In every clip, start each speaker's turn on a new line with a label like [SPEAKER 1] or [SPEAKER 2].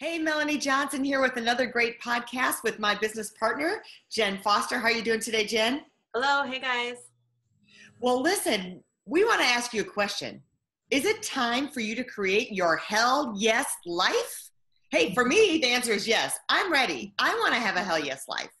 [SPEAKER 1] Hey, Melanie Johnson here with another great podcast with my business partner, Jen Foster. How are you doing today, Jen?
[SPEAKER 2] Hello. Hey, guys.
[SPEAKER 1] Well, listen, we want to ask you a question. Is it time for you to create your hell yes life? Hey, for me, the answer is yes. I'm ready. I want to have a hell yes life.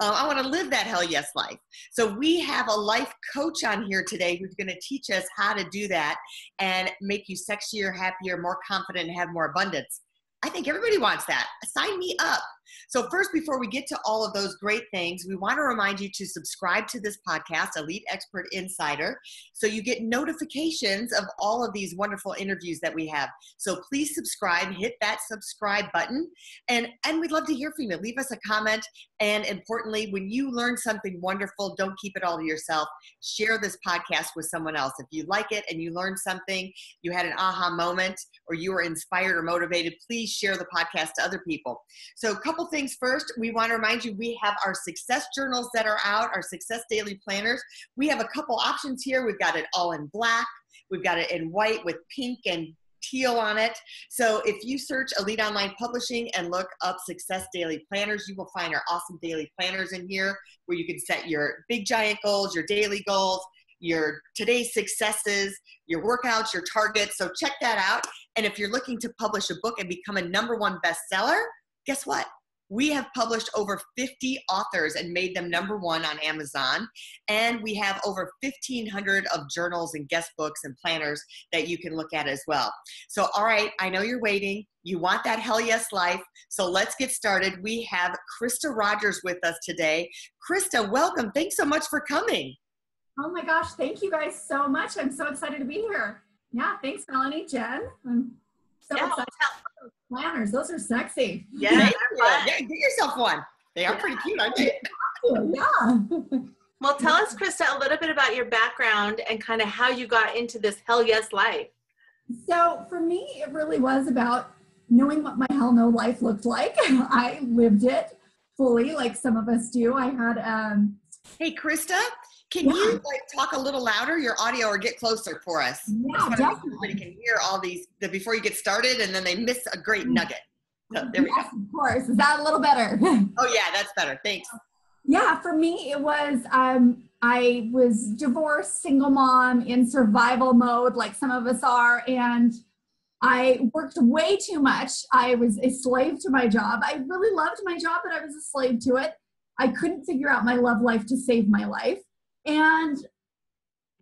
[SPEAKER 1] Uh, I want to live that hell yes life. So, we have a life coach on here today who's going to teach us how to do that and make you sexier, happier, more confident, and have more abundance. I think everybody wants that. Sign me up. So, first, before we get to all of those great things, we want to remind you to subscribe to this podcast, Elite Expert Insider, so you get notifications of all of these wonderful interviews that we have. So, please subscribe, hit that subscribe button, and, and we'd love to hear from you. Leave us a comment. And importantly, when you learn something wonderful, don't keep it all to yourself. Share this podcast with someone else. If you like it and you learned something, you had an aha moment, or you were inspired or motivated, please share the podcast to other people. So, a couple things first. We want to remind you we have our success journals that are out, our success daily planners. We have a couple options here. We've got it all in black, we've got it in white with pink and teal on it. So if you search Elite Online Publishing and look up Success Daily Planners, you will find our awesome daily planners in here where you can set your big giant goals, your daily goals, your today's successes, your workouts, your targets. So check that out. And if you're looking to publish a book and become a number one bestseller, guess what? We have published over 50 authors and made them number one on Amazon. And we have over 1,500 of journals and guest books and planners that you can look at as well. So, all right, I know you're waiting. You want that hell yes life. So let's get started. We have Krysta Rogers with us today. Krysta, welcome. Thanks so much for coming.
[SPEAKER 3] Oh my gosh, thank you guys so much. I'm so excited to be here. Yeah, thanks, Melanie, Jen. I'm so yeah, excited. Planners, those are sexy.
[SPEAKER 1] Yeah, yeah, yeah, get yourself one. They are pretty cute, aren't they?
[SPEAKER 3] Yeah.
[SPEAKER 2] Well, tell us, Krysta, a little bit about your background and kind of how you got into this hell yes life.
[SPEAKER 3] So, for me, it really was about knowing what my hell no life looked like. I lived it fully, like some of us do. I had um,
[SPEAKER 1] Hey, Krysta, can yeah. you like talk a little louder, your audio, or get closer for us?
[SPEAKER 3] Yeah, definitely.
[SPEAKER 1] Everybody can hear all these the, before you get started, and then they miss a great mm. nugget. So there we
[SPEAKER 3] yes, go. Of course, is that a little better?
[SPEAKER 1] oh yeah, that's better. Thanks.
[SPEAKER 3] Yeah, for me it was. Um, I was divorced, single mom, in survival mode, like some of us are, and I worked way too much. I was a slave to my job. I really loved my job, but I was a slave to it. I couldn't figure out my love life to save my life and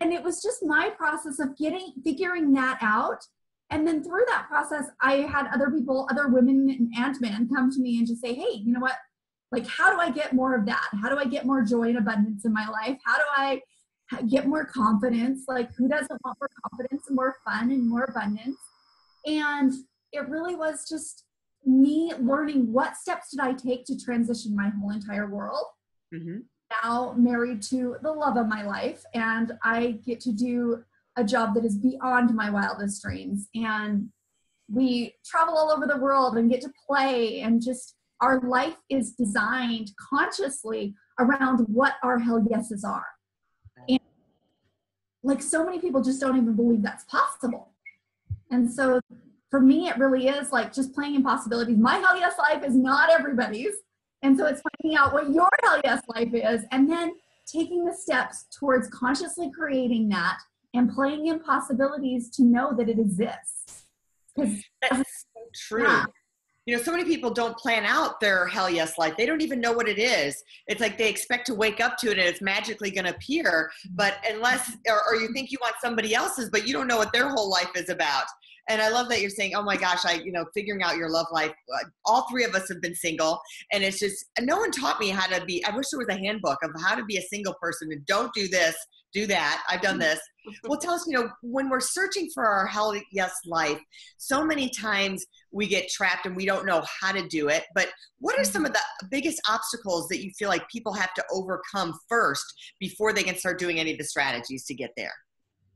[SPEAKER 3] and it was just my process of getting figuring that out. And then through that process i had other people other women and men come to me and just say hey you know what? Like how do i get more of that? How do i get more joy and abundance in my life? How do i get more confidence? Like who doesn't want more confidence and more fun and more abundance? And it really was just me learning what steps did i take to transition my whole entire world. Mm-hmm now married to the love of my life, and I get to do a job that is beyond my wildest dreams. And we travel all over the world and get to play, and just our life is designed consciously around what our hell yeses are. And like so many people just don't even believe that's possible. And so for me, it really is like just playing impossibilities. My hell yes life is not everybody's. And so it's finding out what your hell yes life is and then taking the steps towards consciously creating that and playing in possibilities to know that it exists.
[SPEAKER 1] That's so true. Yeah. You know, so many people don't plan out their hell yes life. They don't even know what it is. It's like they expect to wake up to it and it's magically going to appear. But unless, or, or you think you want somebody else's, but you don't know what their whole life is about. And I love that you're saying, oh my gosh, I, you know, figuring out your love life. Uh, all three of us have been single. And it's just, no one taught me how to be, I wish there was a handbook of how to be a single person and don't do this, do that. I've done this. well, tell us, you know, when we're searching for our hell yes life, so many times we get trapped and we don't know how to do it. But what are some of the biggest obstacles that you feel like people have to overcome first before they can start doing any of the strategies to get there?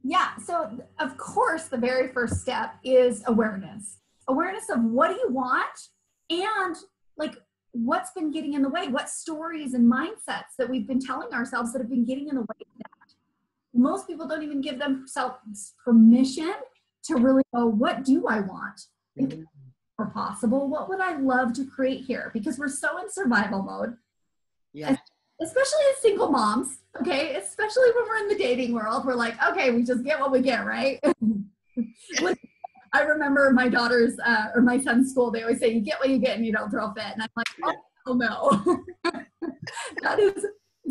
[SPEAKER 3] Yeah. So, of course, the very first step is awareness awareness of what do you want and like what's been getting in the way, what stories and mindsets that we've been telling ourselves that have been getting in the way of that. Most people don't even give themselves permission to really go, what do I want? Mm-hmm. If possible, what would I love to create here? Because we're so in survival mode.
[SPEAKER 1] Yeah
[SPEAKER 3] especially as single moms, okay, especially when we're in the dating world, we're like, okay, we just get what we get, right? I remember my daughter's uh, or my son's school, they always say, you get what you get and you don't throw a fit. And I'm like, oh, no. that is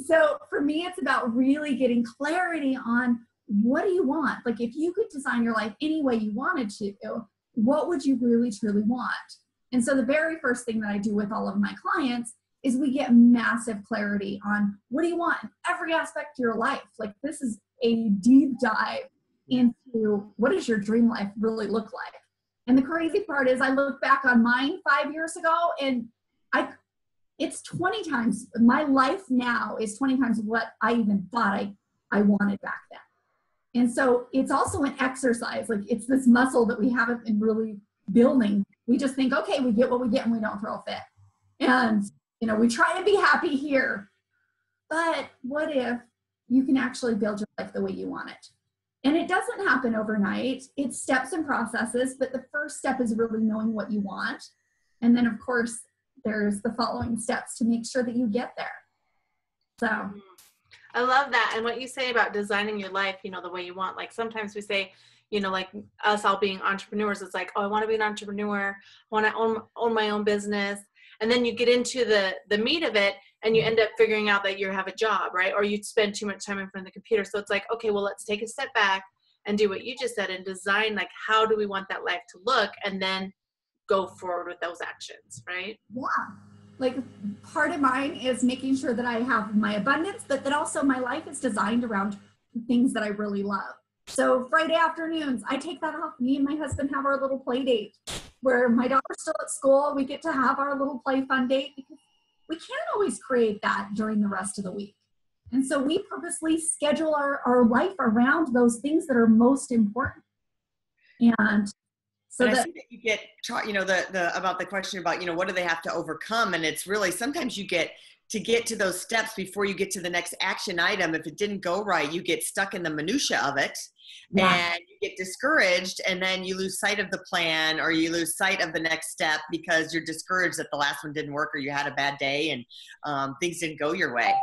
[SPEAKER 3] so for me, it's about really getting clarity on what do you want? Like, if you could design your life any way you wanted to, what would you really truly want? And so, the very first thing that I do with all of my clients is we get massive clarity on what do you want in every aspect of your life. Like this is a deep dive into what does your dream life really look like. And the crazy part is I look back on mine five years ago and I it's 20 times my life now is 20 times what I even thought I, I wanted back then. And so it's also an exercise. Like it's this muscle that we haven't been really building. We just think, okay, we get what we get and we don't throw a fit. And you know, we try to be happy here. But what if you can actually build your life the way you want it? And it doesn't happen overnight. It's steps and processes, but the first step is really knowing what you want. And then, of course, there's the following steps to make sure that you get there. So
[SPEAKER 2] I love that. And what you say about designing your life, you know, the way you want. Like sometimes we say, you know, like us all being entrepreneurs, it's like, oh, I want to be an entrepreneur. I want to own, own my own business and then you get into the the meat of it and you end up figuring out that you have a job right? Or you spend too much time in front of the computer. So it's like okay well let's take a step back and do what you just said and design like how do we want that life to look and then go forward with those actions right?
[SPEAKER 3] Yeah. Like part of mine is making sure that i have my abundance but that also my life is designed around things that i really love so friday afternoons i take that off me and my husband have our little play date where my daughter's still at school, we get to have our little play fun date because we can't always create that during the rest of the week. And so we purposely schedule our, our life around those things that are most important. And
[SPEAKER 1] so that, I see that you get, taught, you know, the, the, about the question about, you know, what do they have to overcome? And it's really, sometimes you get to get to those steps before you get to the next action item. If it didn't go right, you get stuck in the minutia of it yeah. and you get discouraged and then you lose sight of the plan or you lose sight of the next step because you're discouraged that the last one didn't work or you had a bad day and um, things didn't go your way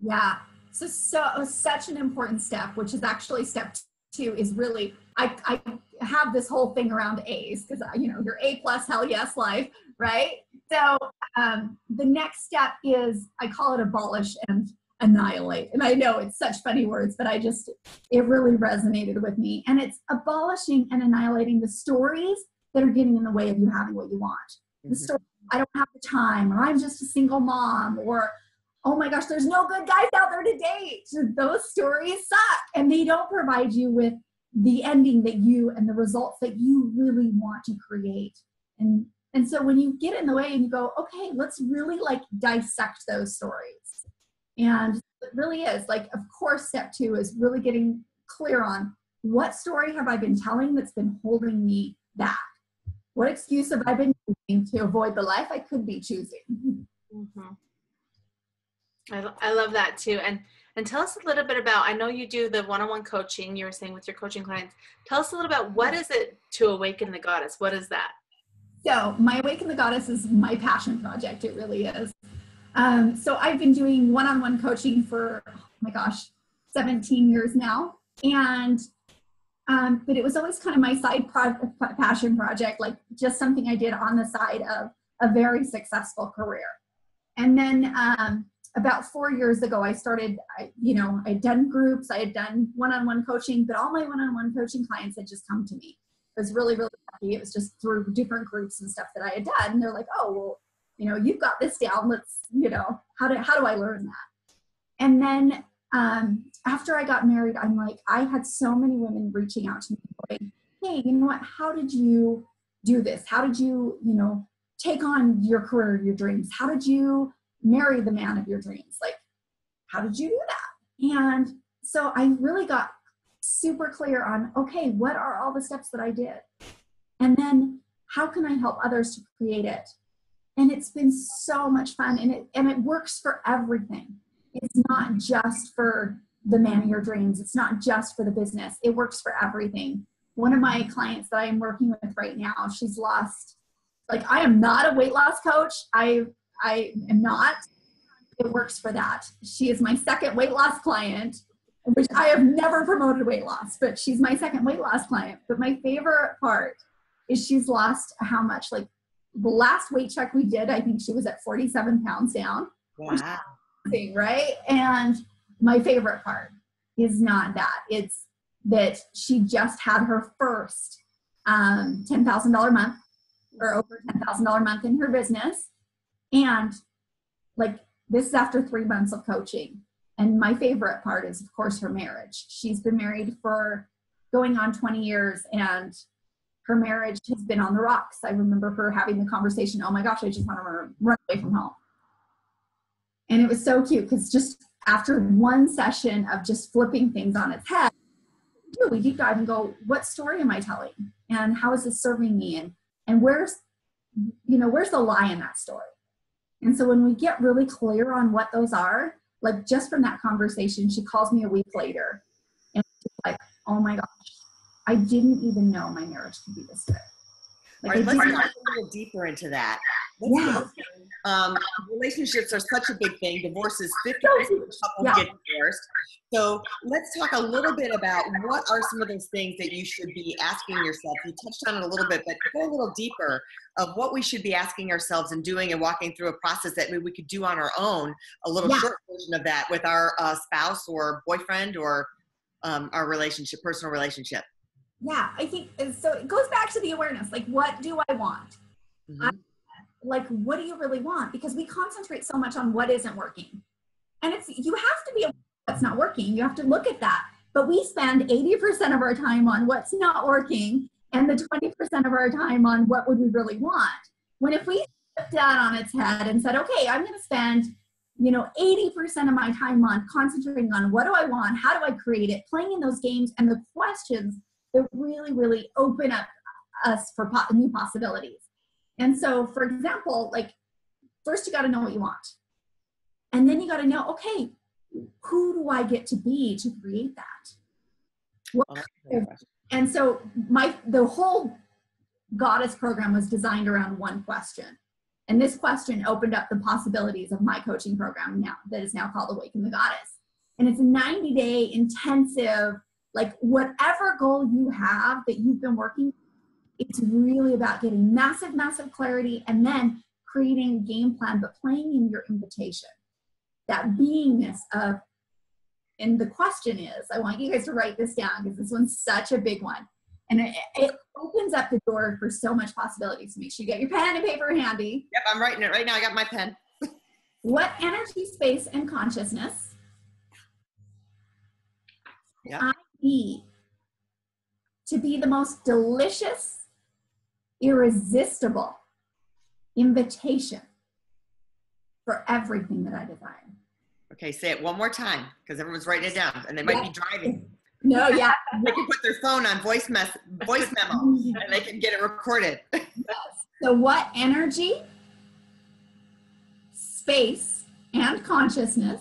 [SPEAKER 3] yeah so so such an important step which is actually step two is really i i have this whole thing around a's because you know your a plus hell yes life right so um, the next step is i call it abolish and annihilate. And I know it's such funny words, but I just, it really resonated with me. And it's abolishing and annihilating the stories that are getting in the way of you having what you want. Mm-hmm. The story, I don't have the time, or I'm just a single mom, or oh my gosh, there's no good guys out there to date. Those stories suck. And they don't provide you with the ending that you and the results that you really want to create. And and so when you get in the way and you go, okay, let's really like dissect those stories and it really is like, of course, step two is really getting clear on what story have I been telling that's been holding me back? What excuse have I been using to avoid the life I could be choosing?
[SPEAKER 2] Mm-hmm. I, I love that too. And and tell us a little bit about. I know you do the one-on-one coaching. You were saying with your coaching clients. Tell us a little about what is it to awaken the goddess. What is that?
[SPEAKER 3] So my awaken the goddess is my passion project. It really is. Um, so I've been doing one-on-one coaching for oh my gosh, 17 years now, and um, but it was always kind of my side pro- passion project, like just something I did on the side of a very successful career. And then um, about four years ago, I started, I, you know, I had done groups, I had done one-on-one coaching, but all my one-on-one coaching clients had just come to me was really, really lucky. It was just through different groups and stuff that I had done. And they're like, oh, well, you know, you've got this down. Let's, you know, how do, how do I learn that? And then um, after I got married, I'm like, I had so many women reaching out to me hey, you know what? How did you do this? How did you, you know, take on your career, your dreams? How did you marry the man of your dreams? Like, how did you do that? And so I really got super clear on, okay, what are all the steps that I did? And then how can I help others to create it? And it's been so much fun and it and it works for everything. It's not just for the man of your dreams. It's not just for the business. It works for everything. One of my clients that I am working with right now, she's lost like I am not a weight loss coach. I I am not. It works for that. She is my second weight loss client, which I have never promoted weight loss, but she's my second weight loss client. But my favorite part is she's lost how much? Like the last weight check we did, I think she was at 47 pounds down.
[SPEAKER 1] Wow.
[SPEAKER 3] Right. And my favorite part is not that. It's that she just had her first um, $10,000 month or over $10,000 month in her business. And like this is after three months of coaching. And my favorite part is, of course, her marriage. She's been married for going on 20 years and her marriage has been on the rocks. I remember her having the conversation, oh my gosh, I just want to run away from home. And it was so cute because just after one session of just flipping things on its head, we deep dive and go, what story am I telling? And how is this serving me? And and where's you know where's the lie in that story and so when we get really clear on what those are like just from that conversation she calls me a week later. And she's like oh my gosh i didn't even know my marriage could be this good.
[SPEAKER 1] Like, right, let's dive a little deeper into that. Yeah. Um, relationships are such a big thing. Divorce is 50 couples yeah. get divorced. So let's talk a little bit about what are some of those things that you should be asking yourself. You touched on it a little bit, but go a little deeper of what we should be asking ourselves and doing and walking through a process that maybe we could do on our own, a little yeah. short version of that with our uh, spouse or boyfriend or um, our relationship, personal relationship
[SPEAKER 3] yeah i think so it goes back to the awareness like what do i want mm-hmm. Like what do you really want? Because we concentrate so much on what isn't working. And it's you have to be what's not working. You have to look at that. But we spend 80% of our time on what's not working and the 20% of our time on what would we really want. When if we put that on its head and said okay i'm going to spend you know 80% of my time on concentrating on what do i want? How do i create it? Playing in those games and the questions that really, really open up us for po- new possibilities. And so, for example, like first you got to know what you want. And then you got to know, okay, who do I get to be to create that? What, oh, and so my the whole goddess program was designed around one question. And this question opened up the possibilities of my coaching program now that is now called Awaken the Goddess. And it's a 90 day intensive like whatever goal you have that you've been working it's really about getting massive massive clarity and then creating a game plan but playing in your invitation. That beingness of and the question is i want you guys to write this down because this one's such a big one. And it, it, opens up the door for so much possibilities make sure you get your pen and paper handy.
[SPEAKER 1] Yep i'm writing it right now. I got my pen.
[SPEAKER 3] What energy space and consciousness
[SPEAKER 1] yeah.
[SPEAKER 3] Need to be the most delicious, irresistible invitation for everything that I desire.
[SPEAKER 1] Okay, say it one more time because everyone's writing it down and they might yeah. be driving.
[SPEAKER 3] No, yeah.
[SPEAKER 1] they can put their phone on voice mess voice memo and they can get it recorded. yes.
[SPEAKER 3] So what energy, space, and consciousness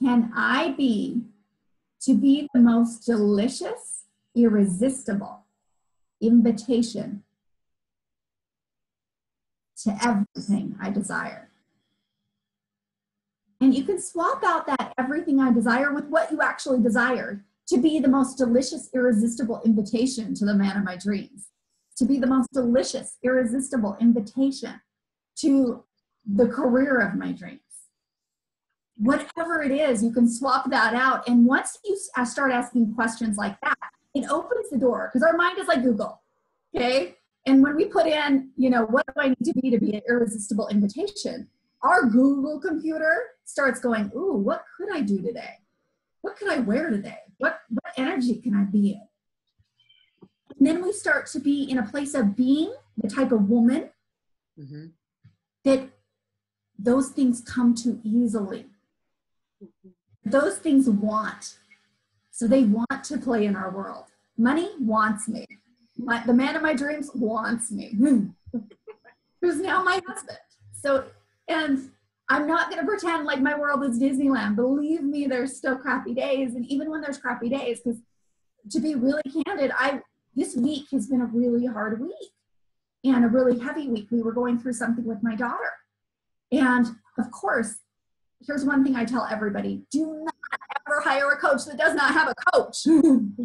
[SPEAKER 3] can I be to be the most delicious, irresistible invitation to everything I desire? And you can swap out that everything I desire with what you actually desire to be the most delicious, irresistible invitation to the man of my dreams, to be the most delicious, irresistible invitation to the career of my dreams whatever it is, you can swap that out. And once you start asking questions like that, it opens the door because our mind is like Google. Okay. And when we put in, you know, what do I need to be to be an irresistible invitation? Our Google computer starts going, ooh, what could I do today? What could I wear today? What what energy can I be in? And then we start to be in a place of being the type of woman
[SPEAKER 1] Mm-hmm.
[SPEAKER 3] that those things come to easily. Those things want. So they want to play in our world. Money wants me. My, the man of my dreams wants me, who's now my husband. So, and I'm not going to pretend like my world is Disneyland. Believe me, there's still crappy days. And even when there's crappy days, because to be really candid, I this week has been a really hard week and a really heavy week. We were going through something with my daughter. And of course, here's one thing I tell everybody do not hire a coach that does not have a coach. Your coach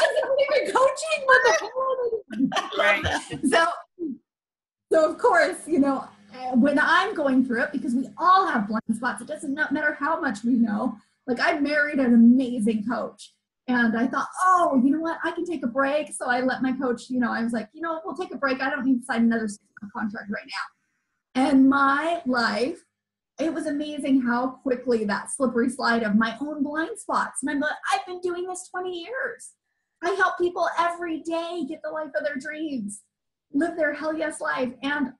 [SPEAKER 3] doesn't believe coaching. What the hell?
[SPEAKER 2] Right.
[SPEAKER 3] So, so of course, you know, uh, when I'm going through it, because we all have blind spots, it doesn't matter how much we know. Like I married an amazing coach. And I thought, oh, you know what? I can take a break. So I let my coach, you know, I was like, you know, we'll take a break. I don't need to sign another contract right now. And my life, it was amazing how quickly that slippery slide of my own blind spots. And I'm like, I've been doing this 20 years. I help people every day get the life of their dreams, live their hell yes life. And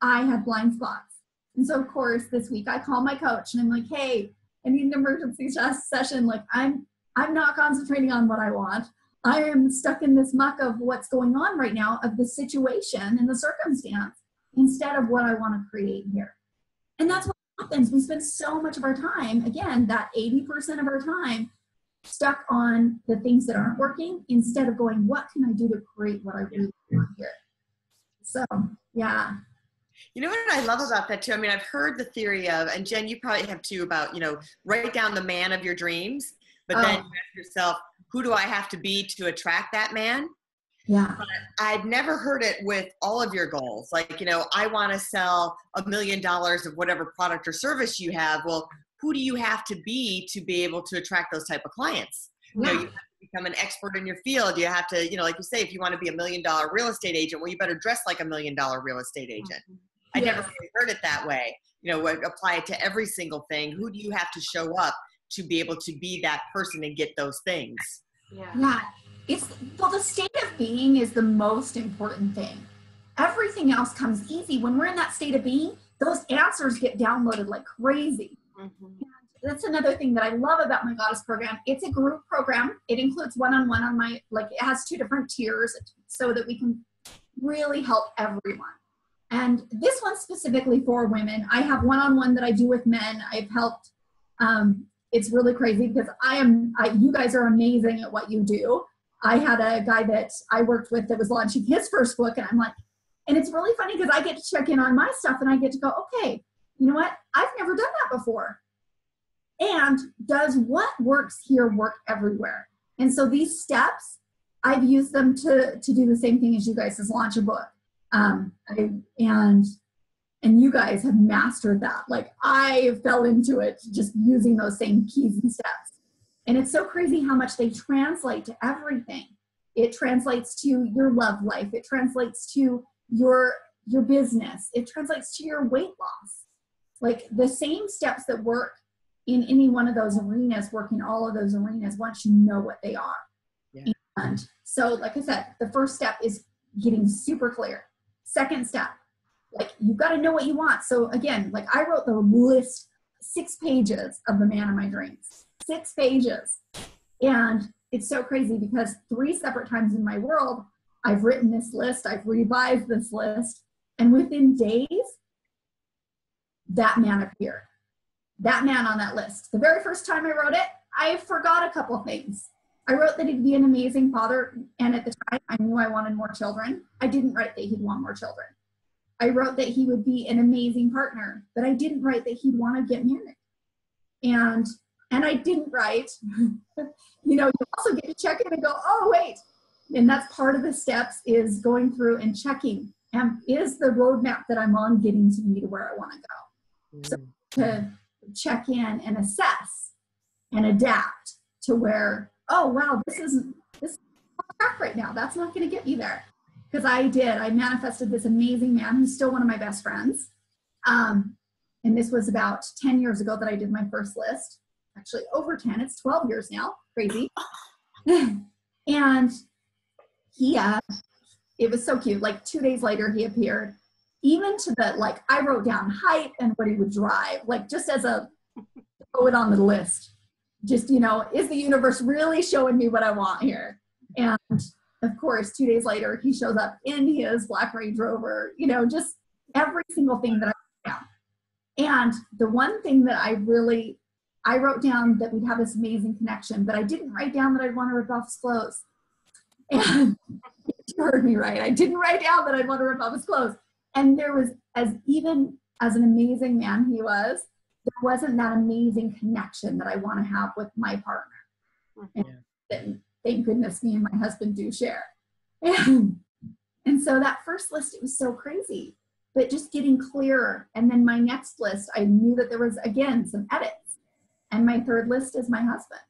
[SPEAKER 3] I have blind spots. And so, of course, this week I call my coach and I'm like, hey, I need an emergency session. Like, I'm I'm not concentrating on what I want. I am stuck in this muck of what's going on right now, of the situation and the circumstance, instead of what I want to create here. And that's happens. We spend so much of our time, again, that 80% of our time, stuck on the things that aren't working instead of going, what can I do to create what I really want here? So, yeah.
[SPEAKER 1] You know what I love about that too? I mean, I've heard the theory of, and Jen, you probably have too, about, you know, write down the man of your dreams but then
[SPEAKER 3] Oh.
[SPEAKER 1] you ask yourself, who do I have to be to attract that man?
[SPEAKER 3] Yeah.
[SPEAKER 1] I've never heard it with all of your goals. Like, you know, I want to sell a million dollars of whatever product or service you have. Well, who do you have to be to be able to attract those type of clients? You know,
[SPEAKER 3] Yeah.
[SPEAKER 1] you have to become an expert in your field. You have to, you know, like you say, if you want to be a million dollar real estate agent, well, you better dress like a million dollar real estate mm-hmm. agent. I never really heard it that way. You know, apply it to every single thing. Who do you have to show up to be able to be that person and get those things?
[SPEAKER 2] Yeah.
[SPEAKER 3] Yeah, it's well, the state of being is the most important thing. Everything else comes easy. When we're in that state of being, those answers get downloaded like crazy.
[SPEAKER 2] Mhm.
[SPEAKER 3] That's another thing that I love about my goddess program. It's a group program. It includes one-on-one on my like it has two different tiers so that we can really help everyone. And this one's specifically for women. I have one-on-one that I do with men. I've helped um, it's really crazy because I am, I, you guys are amazing at what you do. I had a guy that I worked with that was launching his first book, and I'm like, and it's really funny because I get to check in on my stuff and I get to go, okay, you know what? I've never done that before. And does what works here work everywhere? And so these steps, I've used them to to do the same thing as you guys is launch a book. Um, I, and and you guys have mastered that. Like I fell into it just using those same keys and steps. And it's so crazy how much they translate to everything. It translates to your love life. It translates to your your business. It translates to your weight loss. Like the same steps that work in any one of those arenas work in all of those arenas once you know what they are.
[SPEAKER 1] Yeah.
[SPEAKER 3] And so, like I said, the first step is getting super clear. Second step, like you've got to know what you want. So again, like I wrote the list, six pages of the man of my dreams, six pages. And it's so crazy because three separate times in my world, I've written this list, I've revised this list, and within days, that man appeared. That man on that list. The very first time I wrote it, I forgot a couple things. I wrote that he'd be an amazing father, and at the time, I knew I wanted more children. I didn't write that he'd want more children. I wrote that he would be an amazing partner, but I didn't write that he'd want to get married. And and I didn't write, you know, you also get to check in and go, oh wait. And that's part of the steps is going through and checking. And is the roadmap that I'm on getting to me to where I want to go? So- To check in and assess and adapt to where oh wow, this isn't this is track right now. That's not going to get me there. Because I did. I manifested this amazing man who's still one of my best friends. Um, and this was about 10 years ago that I did my first list. Actually, over 10. It's 12 years now. Crazy. and he, uh, it was so cute. Like two days later, he appeared. Even to the like, I wrote down height and what he would drive, like just as a throw it on the list. Just you know, is the universe really showing me what I want here? And of course, two days later, he shows up in his black Range Rover. You know, just every single thing that I wrote down. And the one thing that I really I wrote down that we'd have this amazing connection, but I didn't write down that I'd want to rip off his clothes. And you heard me right. I didn't write down that I'd want to rip off his clothes. And there was, as even as an amazing man he was, there wasn't that amazing connection that I want to have with my partner. Mm-hmm. And thank goodness me and my husband do share. And, and so that first list, it was so crazy, but just getting clearer. And then my next list, I knew that there was, again, some edits. And my third list is my husband.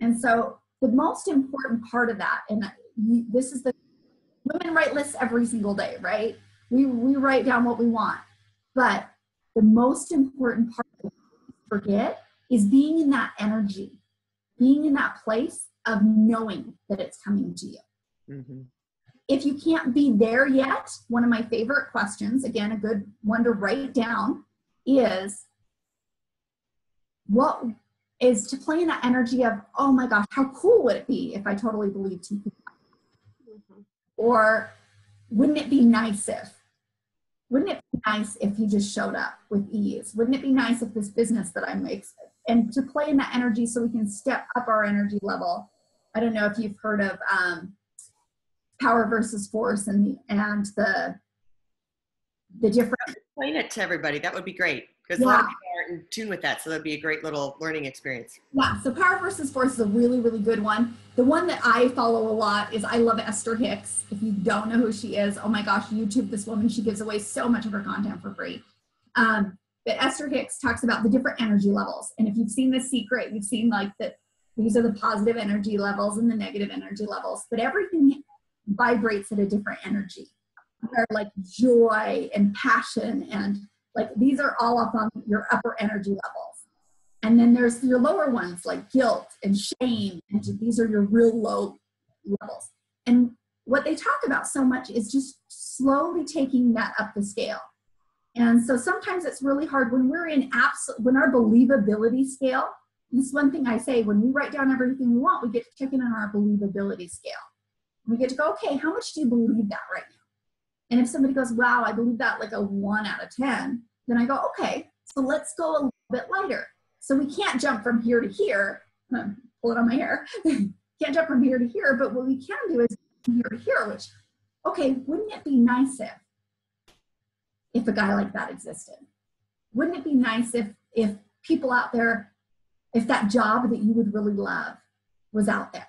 [SPEAKER 3] And so the most important part of that, and this is the women write lists every single day, right? We, we write down what we want. But the most important part to forget is being in that energy, being in that place of knowing that it's coming to you. Mm-hmm. If you can't be there yet, one of my favorite questions, again, a good one to write down, is what is to play in that energy of, oh my gosh, how cool would it be if I totally believed you could? Mm-hmm. Or wouldn't it be nice if? Wouldn't it be nice if he just showed up with ease? Wouldn't it be nice if this business that I make, and to play in that energy so we can step up our energy level I don't know if you've heard of um, power versus force and the, and the the different.
[SPEAKER 1] Explain it to everybody. That would be great because yeah. a lot of people aren't in tune with that. So that'd be a great little learning experience.
[SPEAKER 3] Yeah. So power versus force is a really really good one. The one that I follow a lot is I love Esther Hicks. If you don't know who she is, oh my gosh, YouTube this woman. She gives away so much of her content for free. Um, but Esther Hicks talks about the different energy levels. And if you've seen The Secret, you've seen like that these are the positive energy levels and the negative energy levels, but everything vibrates at a different energy. They're like joy and passion, and like these are all up on your upper energy levels. And then there's your lower ones like guilt and shame, and these are your real low levels. And what they talk about so much is just slowly taking that up the scale. And so sometimes it's really hard when we're in absolute, when our believability scale this is one thing I say when we write down everything we want, we get to check in on our believability scale. We get to go, okay, how much do you believe that right now? And if somebody goes, wow, I believe that like a one out of 10, then I go, okay, so let's go a little bit lighter. So we can't jump from here to here. Pull it on my hair. can't jump from here to here, but what we can do is from here to here, which, okay, wouldn't it be nice if, if a guy like that existed? Wouldn't it be nice if, if people out there if that job that you would really love was out there?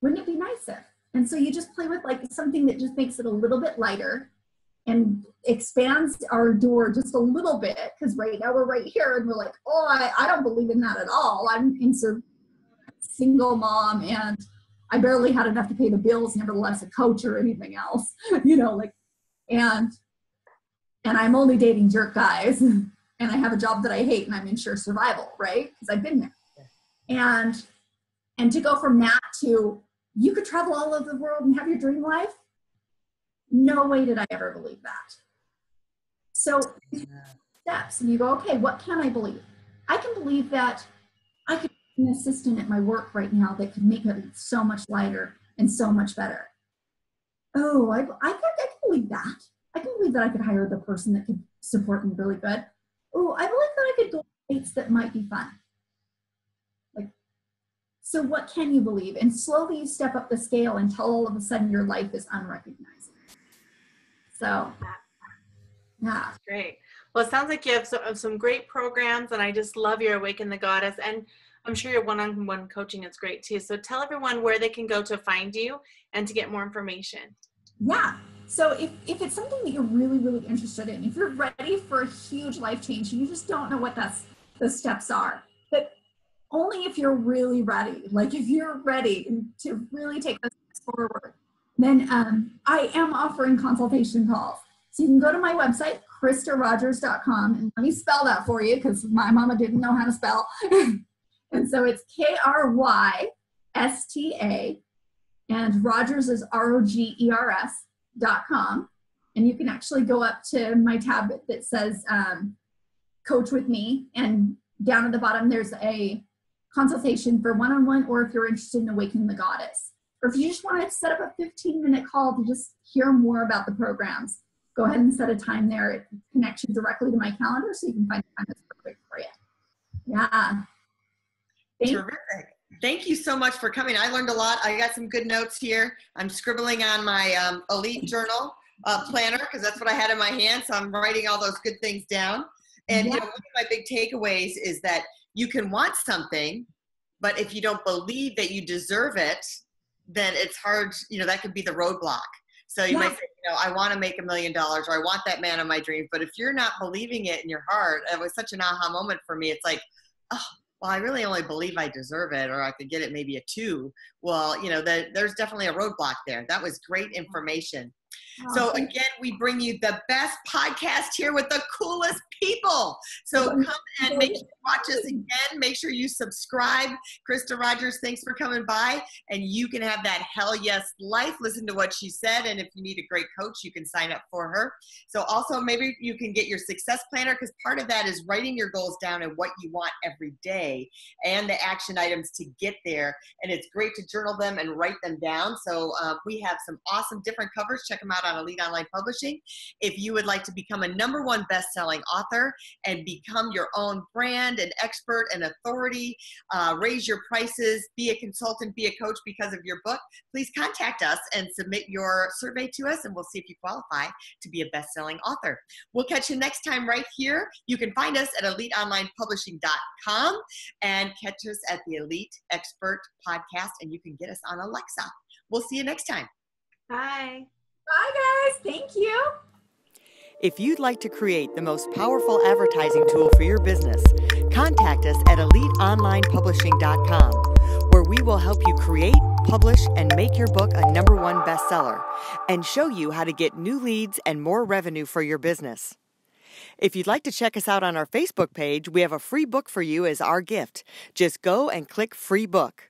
[SPEAKER 3] Wouldn't it be nicer? And so you just play with like something that just makes it a little bit lighter and expands our door just a little bit because right now we're right here and we're like, oh, I, I don't believe in that at all. I'm in single mom and I barely had enough to pay the bills, nevertheless a coach or anything else, you know, like, and and I'm only dating jerk guys. and I have a job that I hate and I'm in sure survival, right? Because I've been there. And and to go from that to you could travel all over the world and have your dream life, no way did I ever believe that. So steps, and you go, okay, what can I believe? I can believe that I could be an assistant at my work right now that could make it so much lighter and so much better. Oh, I, I, could, I can believe that. I can believe that I could hire the person that could support me really good oh, I believe that I could go dates that might be fun. So what can you believe? And slowly you step up the scale until all of a sudden your life is unrecognizable. So, yeah.
[SPEAKER 2] great. Well, it sounds like you have some, uh, some great programs, and I just love your Awaken the Goddess. And I'm sure your one on one coaching is great too. So tell everyone where they can go to find you and to get more information.
[SPEAKER 3] Yeah. So if, if it's something that you're really, really interested in, if you're ready for a huge life change, and you just don't know what that's the steps are. Only if you're really ready. Like if you're ready to really take this forward, then um, I am offering consultation calls. So you can go to my website, KrystaRogers.com, and let me spell that for you because my mama didn't know how to spell. and so it's K R Y S T A, and Rogers is R O G E R S dot com. And you can actually go up to my tab that says um, Coach with Me, and down at the bottom there's a consultation for one on one, or if you're interested in Awakening the Goddess. Or if you just want to set up a 15 minute call to just hear more about the programs, go ahead and set a time there. It connects you directly to my calendar so you can find the time that's perfect for you. Yeah.
[SPEAKER 1] Thank Terrific. Thank you so much for coming. I learned a lot. I got some good notes here. I'm scribbling on my um, Elite Journal uh, planner because that's what I had in my hand. So I'm writing all those good things down. And yeah. you know, one of my big takeaways is that you can want something, but if you don't believe that you deserve it, then it's hard, you know, that could be the roadblock. So you yeah. might say, you know, I want to make a million dollars or I want that man of my dreams. But if you're not believing it in your heart, it was such an aha moment for me. It's like, oh, well, I really only believe I deserve it, or I could get it maybe a two. Well, you know, the, there's definitely a roadblock there. That was great information. So again, we bring you the best podcast here with the coolest people. So come and make sure you watch us again. Make sure you subscribe. Krysta Rogers, thanks for coming by. And you can have that hell yes life. Listen to what she said. And if you need a great coach, you can sign up for her. So also maybe you can get your success planner because part of that is writing your goals down and what you want every day and the action items to get there. And it's great to journal them and write them down. So uh, we have some awesome different covers. Check them out on Elite Online Publishing. If you would like to become a number one best-selling author and become your own brand and expert and authority, uh, raise your prices, be a consultant, be a coach because of your book, please contact us and submit your survey to us and we'll see if you qualify to be a best-selling author. We'll catch you next time right here. You can find us at eliteonlinepublishing.com and catch us at the Elite Expert Podcast and you can get us on Alexa. We'll see you next time.
[SPEAKER 2] Bye.
[SPEAKER 3] Bye, guys. Thank you.
[SPEAKER 4] If you'd like to create the most powerful advertising tool for your business, contact us at eliteonlinepublishing.com, where we will help you create, publish, and make your book a number one bestseller and show you how to get new leads and more revenue for your business. If you'd like to check us out on our Facebook page, we have a free book for you as our gift. Just go and click free book.